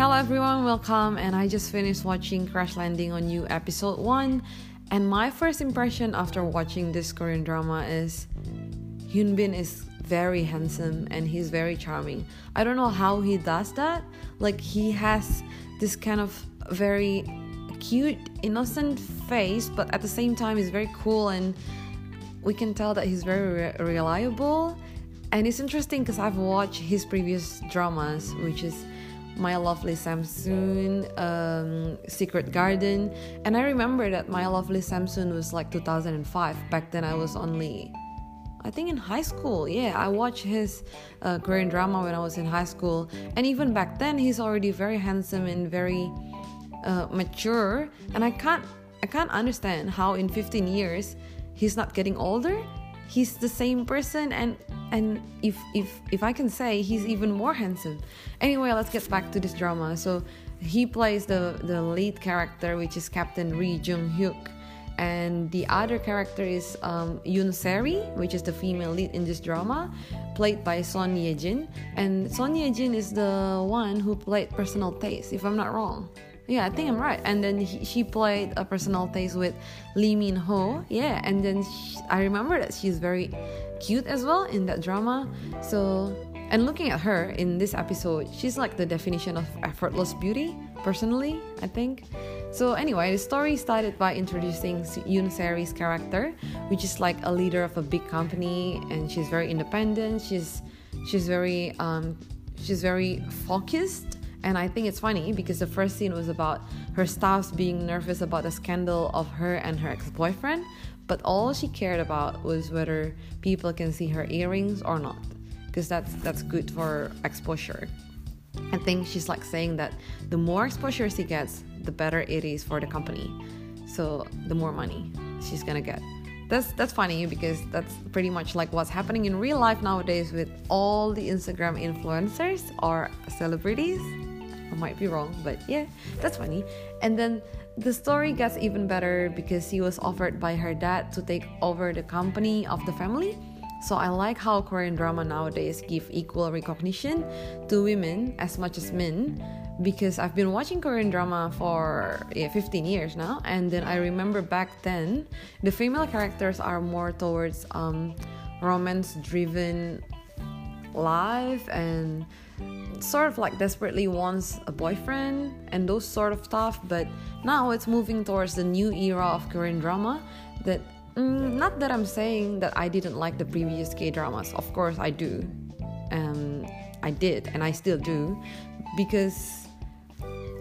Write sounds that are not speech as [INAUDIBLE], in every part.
Hello everyone, welcome. And I just finished watching Crash Landing on You episode 1. And my first impression after watching this Korean drama is Hyun Bin is very handsome and he's very charming. I don't know how he does that. Like he has this kind of very cute, innocent face, but at the same time he's very cool and we can tell that he's very re- reliable. And it's interesting because I've watched his previous dramas, which is My Lovely Samsoon, um, Secret Garden, and I remember that My Lovely Samsoon was like 2005. Back then, I was only, I think, in high school. Yeah, I watched his uh, Korean drama when I was in high school, and even back then, he's already very handsome and very uh, mature. And I can't, I can't understand how in 15 years he's not getting older he's the same person and and if if if I can say he's even more handsome. Anyway, let's get back to this drama. So he plays the the lead character, which is Captain Ri Jung Hyuk, and the other character is um, Yoon Seri, which is the female lead in this drama, played by Son Ye Jin. And Son Ye Jin is the one who played Personal Taste, if I'm not wrong. Yeah, I think I'm right. And then he, she played a personal taste with Lee Min Ho. Yeah, and then she, I remember that she's very cute as well in that drama. So, and looking at her in this episode, she's like the definition of effortless beauty, personally, I think. So, anyway, the story started by introducing Yoon Seri's character, which is like a leader of a big company, and she's very independent. She's she's very um, she's very focused and I think it's funny because the first scene was about her staffs being nervous about the scandal of her and her ex boyfriend, but all she cared about was whether people can see her earrings or not, because that's, that's good for exposure. I think she's like saying that the more exposure she gets, the better it is for the company. So the more money she's gonna get. That's that's funny because that's pretty much like what's happening in real life nowadays with all the Instagram influencers or celebrities I might be wrong, but yeah, that's funny. And then the story gets even better because he was offered by her dad to take over the company of the family. So I like how Korean drama nowadays give equal recognition to women as much as men because I've been watching Korean drama for yeah, 15 years now and then I remember back then the female characters are more towards um, romance driven life and sort of like desperately wants a boyfriend and those sort of stuff but now it's moving towards the new era of korean drama that mm, not that i'm saying that i didn't like the previous k dramas of course i do. Um, i did and i still do because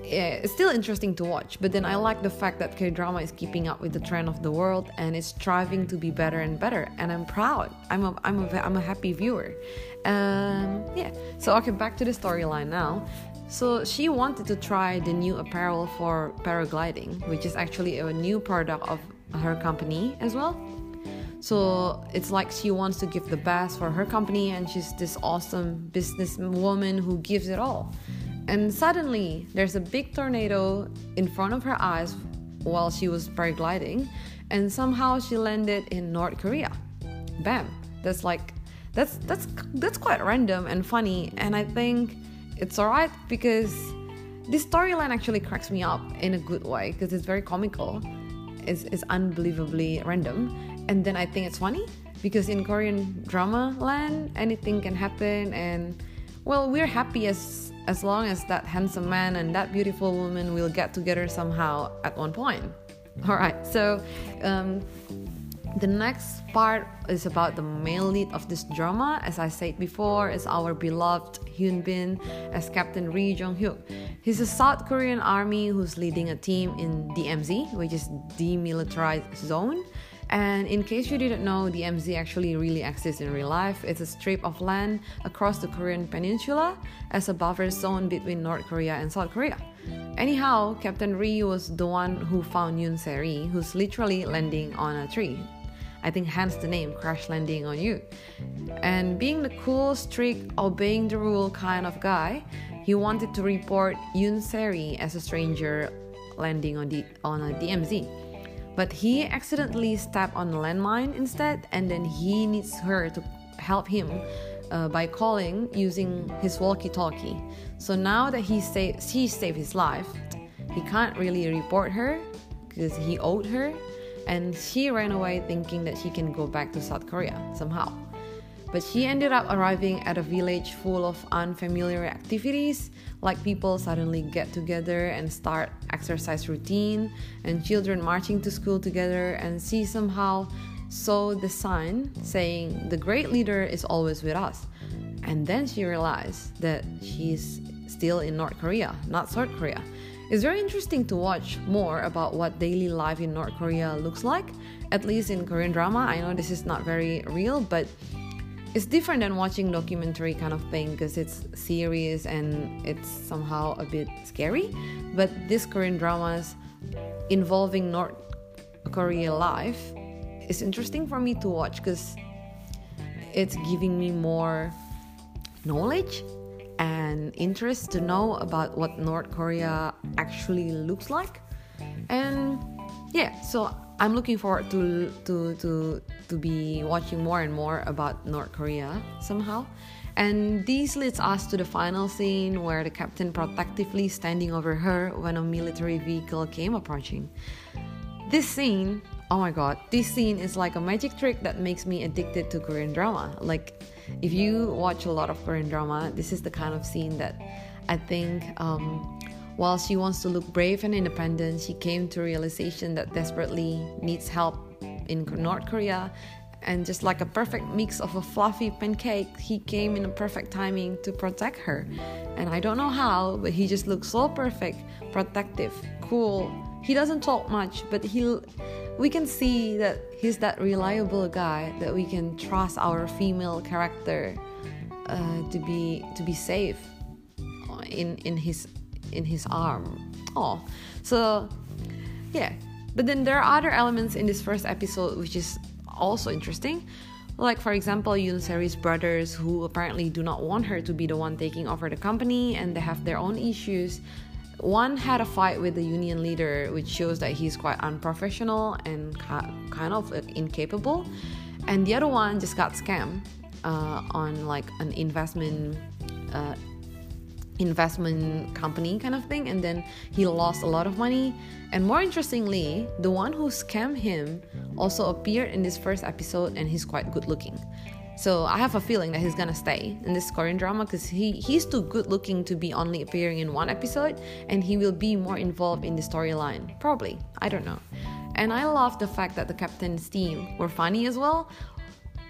yeah, it's still interesting to watch, but then I like the fact that K drama is keeping up with the trend of the world and is striving to be better and better. And I'm proud. I'm a I'm a I'm a happy viewer. Um, yeah. So okay, back to the storyline now. So she wanted to try the new apparel for paragliding, which is actually a new product of her company as well. So it's like she wants to give the best for her company, and she's this awesome businesswoman who gives it all. And suddenly, there's a big tornado in front of her eyes while she was paragliding, and somehow she landed in North Korea. Bam! That's like that's that's that's quite random and funny, and I think it's alright because this storyline actually cracks me up in a good way because it's very comical. It's, it's unbelievably random, and then I think it's funny because in Korean drama land, anything can happen, and well, we're happy as as long as that handsome man and that beautiful woman will get together somehow at one point. All right, so um, the next part is about the male lead of this drama. As I said before, is our beloved Hyun Bin as Captain Ri Jong Hyuk. He's a South Korean army who's leading a team in DMZ, which is demilitarized zone. And in case you didn't know, the DMZ actually really exists in real life. It's a strip of land across the Korean peninsula as a buffer zone between North Korea and South Korea. Anyhow, Captain Ri was the one who found Yoon Seri, who's literally landing on a tree. I think hence the name Crash Landing on You. And being the cool, strict, obeying the rule kind of guy, he wanted to report Yoon Seri as a stranger landing on the on a DMZ but he accidentally stepped on a landmine instead, and then he needs her to help him uh, by calling using his walkie-talkie. So now that he saved, he saved his life, he can't really report her because he owed her, and she ran away thinking that he can go back to South Korea somehow. But she ended up arriving at a village full of unfamiliar activities, like people suddenly get together and start exercise routine, and children marching to school together, and she somehow saw the sign saying, The great leader is always with us. And then she realized that she's still in North Korea, not South Korea. It's very interesting to watch more about what daily life in North Korea looks like, at least in Korean drama. I know this is not very real, but it's different than watching documentary kind of thing because it's serious and it's somehow a bit scary. But this korean dramas involving north korea life is interesting for me to watch because it's giving me more knowledge and interest to know about what north korea actually looks like. And yeah so i'm looking forward to to to to be watching more and more about North Korea somehow. And this leads us to the final scene where the captain protectively standing over her when a military vehicle came approaching. This scene, oh my god, this scene is like a magic trick that makes me addicted to Korean drama. Like, if you watch a lot of Korean drama, this is the kind of scene that I think um, while she wants to look brave and independent, she came to realization that desperately needs help in North Korea. And just like a perfect mix of a fluffy pancake, he came in a perfect timing to protect her. And I don't know how, but he just looks so perfect, protective, cool. He doesn't talk much, but he we can see that he's that reliable guy that we can trust our female character uh, to be to be safe in in his in his arm. Oh, so yeah, but then there are other elements in this first episode which is also interesting. Like, for example, Yoon Seri's brothers, who apparently do not want her to be the one taking over the company and they have their own issues. One had a fight with the union leader, which shows that he's quite unprofessional and kind of incapable. And the other one just got scammed uh, on like an investment uh, investment company kind of thing and then he lost a lot of money. And more interestingly the one who scammed him also appeared in this first episode and he's quite good looking. So i have a feeling that he's gonna stay in this korean drama because he, he's too good looking to be only appearing in one episode and he will be more involved in the storyline probably. I don't know. And I love the fact that the captain's team were funny as well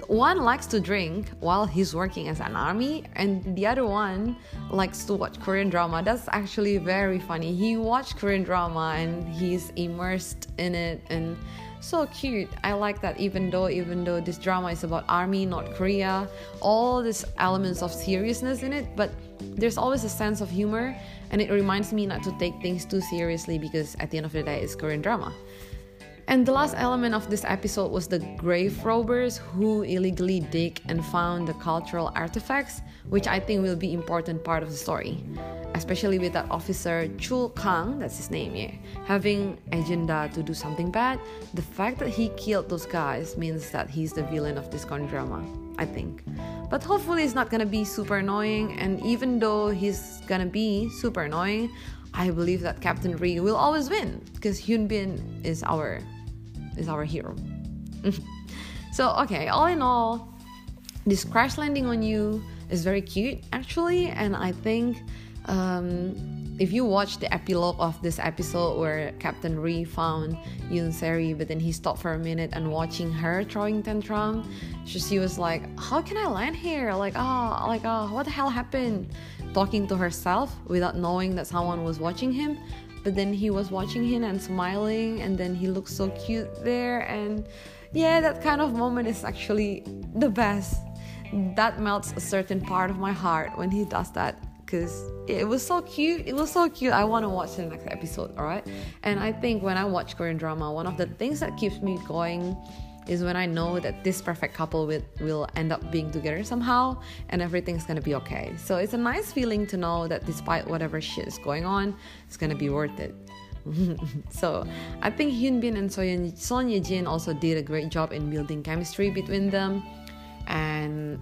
one likes to drink while he's working as an army and the other one likes to watch korean drama. That's actually very funny. He watched korean drama and he's immersed in it and so cute. I like that even though even though this drama is about army north korea all these elements of seriousness in it but there's always a sense of humor and it reminds me not to take things too seriously because at the end of the day it's korean drama and the last element of this episode was the grave robbers who illegally dig and found the cultural artifacts, which I think will be important part of the story. Especially with that officer Chul Kang, that's his name here, having agenda to do something bad. The fact that he killed those guys means that he's the villain of this con drama, I think. But hopefully it's not gonna be super annoying, and even though he's gonna be super annoying, I believe that Captain Ri will always win because Hyun Bin is our is our hero. [LAUGHS] so, okay, all in all, this crash landing on you is very cute actually, and I think um, if you watch the epilogue of this episode where Captain Ri found Yoon Seri, but then he stopped for a minute and watching her throwing tantrum, she, she was like, "How can I land here? Like, oh, like, oh, what the hell happened?" Talking to herself without knowing that someone was watching him but then he was watching him and smiling and then he looked so cute there and yeah that kind of moment is actually the best. That melts a certain part of my heart when he does that because it was so cute it was so cute. I want to watch the next episode all right and i think when i watch korean drama one of the things that keeps me going is when I know that this perfect couple will, will end up being together somehow and everything's gonna be okay. So it's a nice feeling to know that despite whatever shit is going on, it's gonna be worth it. [LAUGHS] so I think Hyun Bin and Son, Son Ye Jin also did a great job in building chemistry between them, and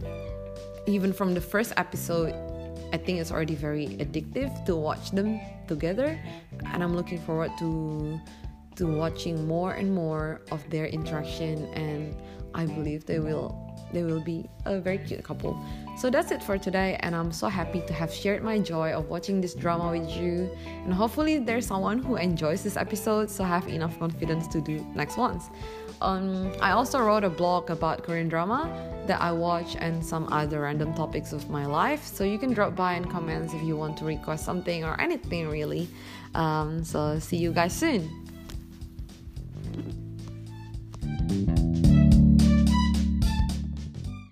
even from the first episode, I think it's already very addictive to watch them together, and I'm looking forward to to watching more and more of their interaction and I believe they will they will be a very cute couple. So that's it for today, and I'm so happy to have shared my joy of watching this drama with you. And hopefully, there's someone who enjoys this episode, so have enough confidence to do next ones. Um, I also wrote a blog about Korean drama that I watch and some other random topics of my life. So you can drop by and comments if you want to request something or anything really. Um, so see you guys soon.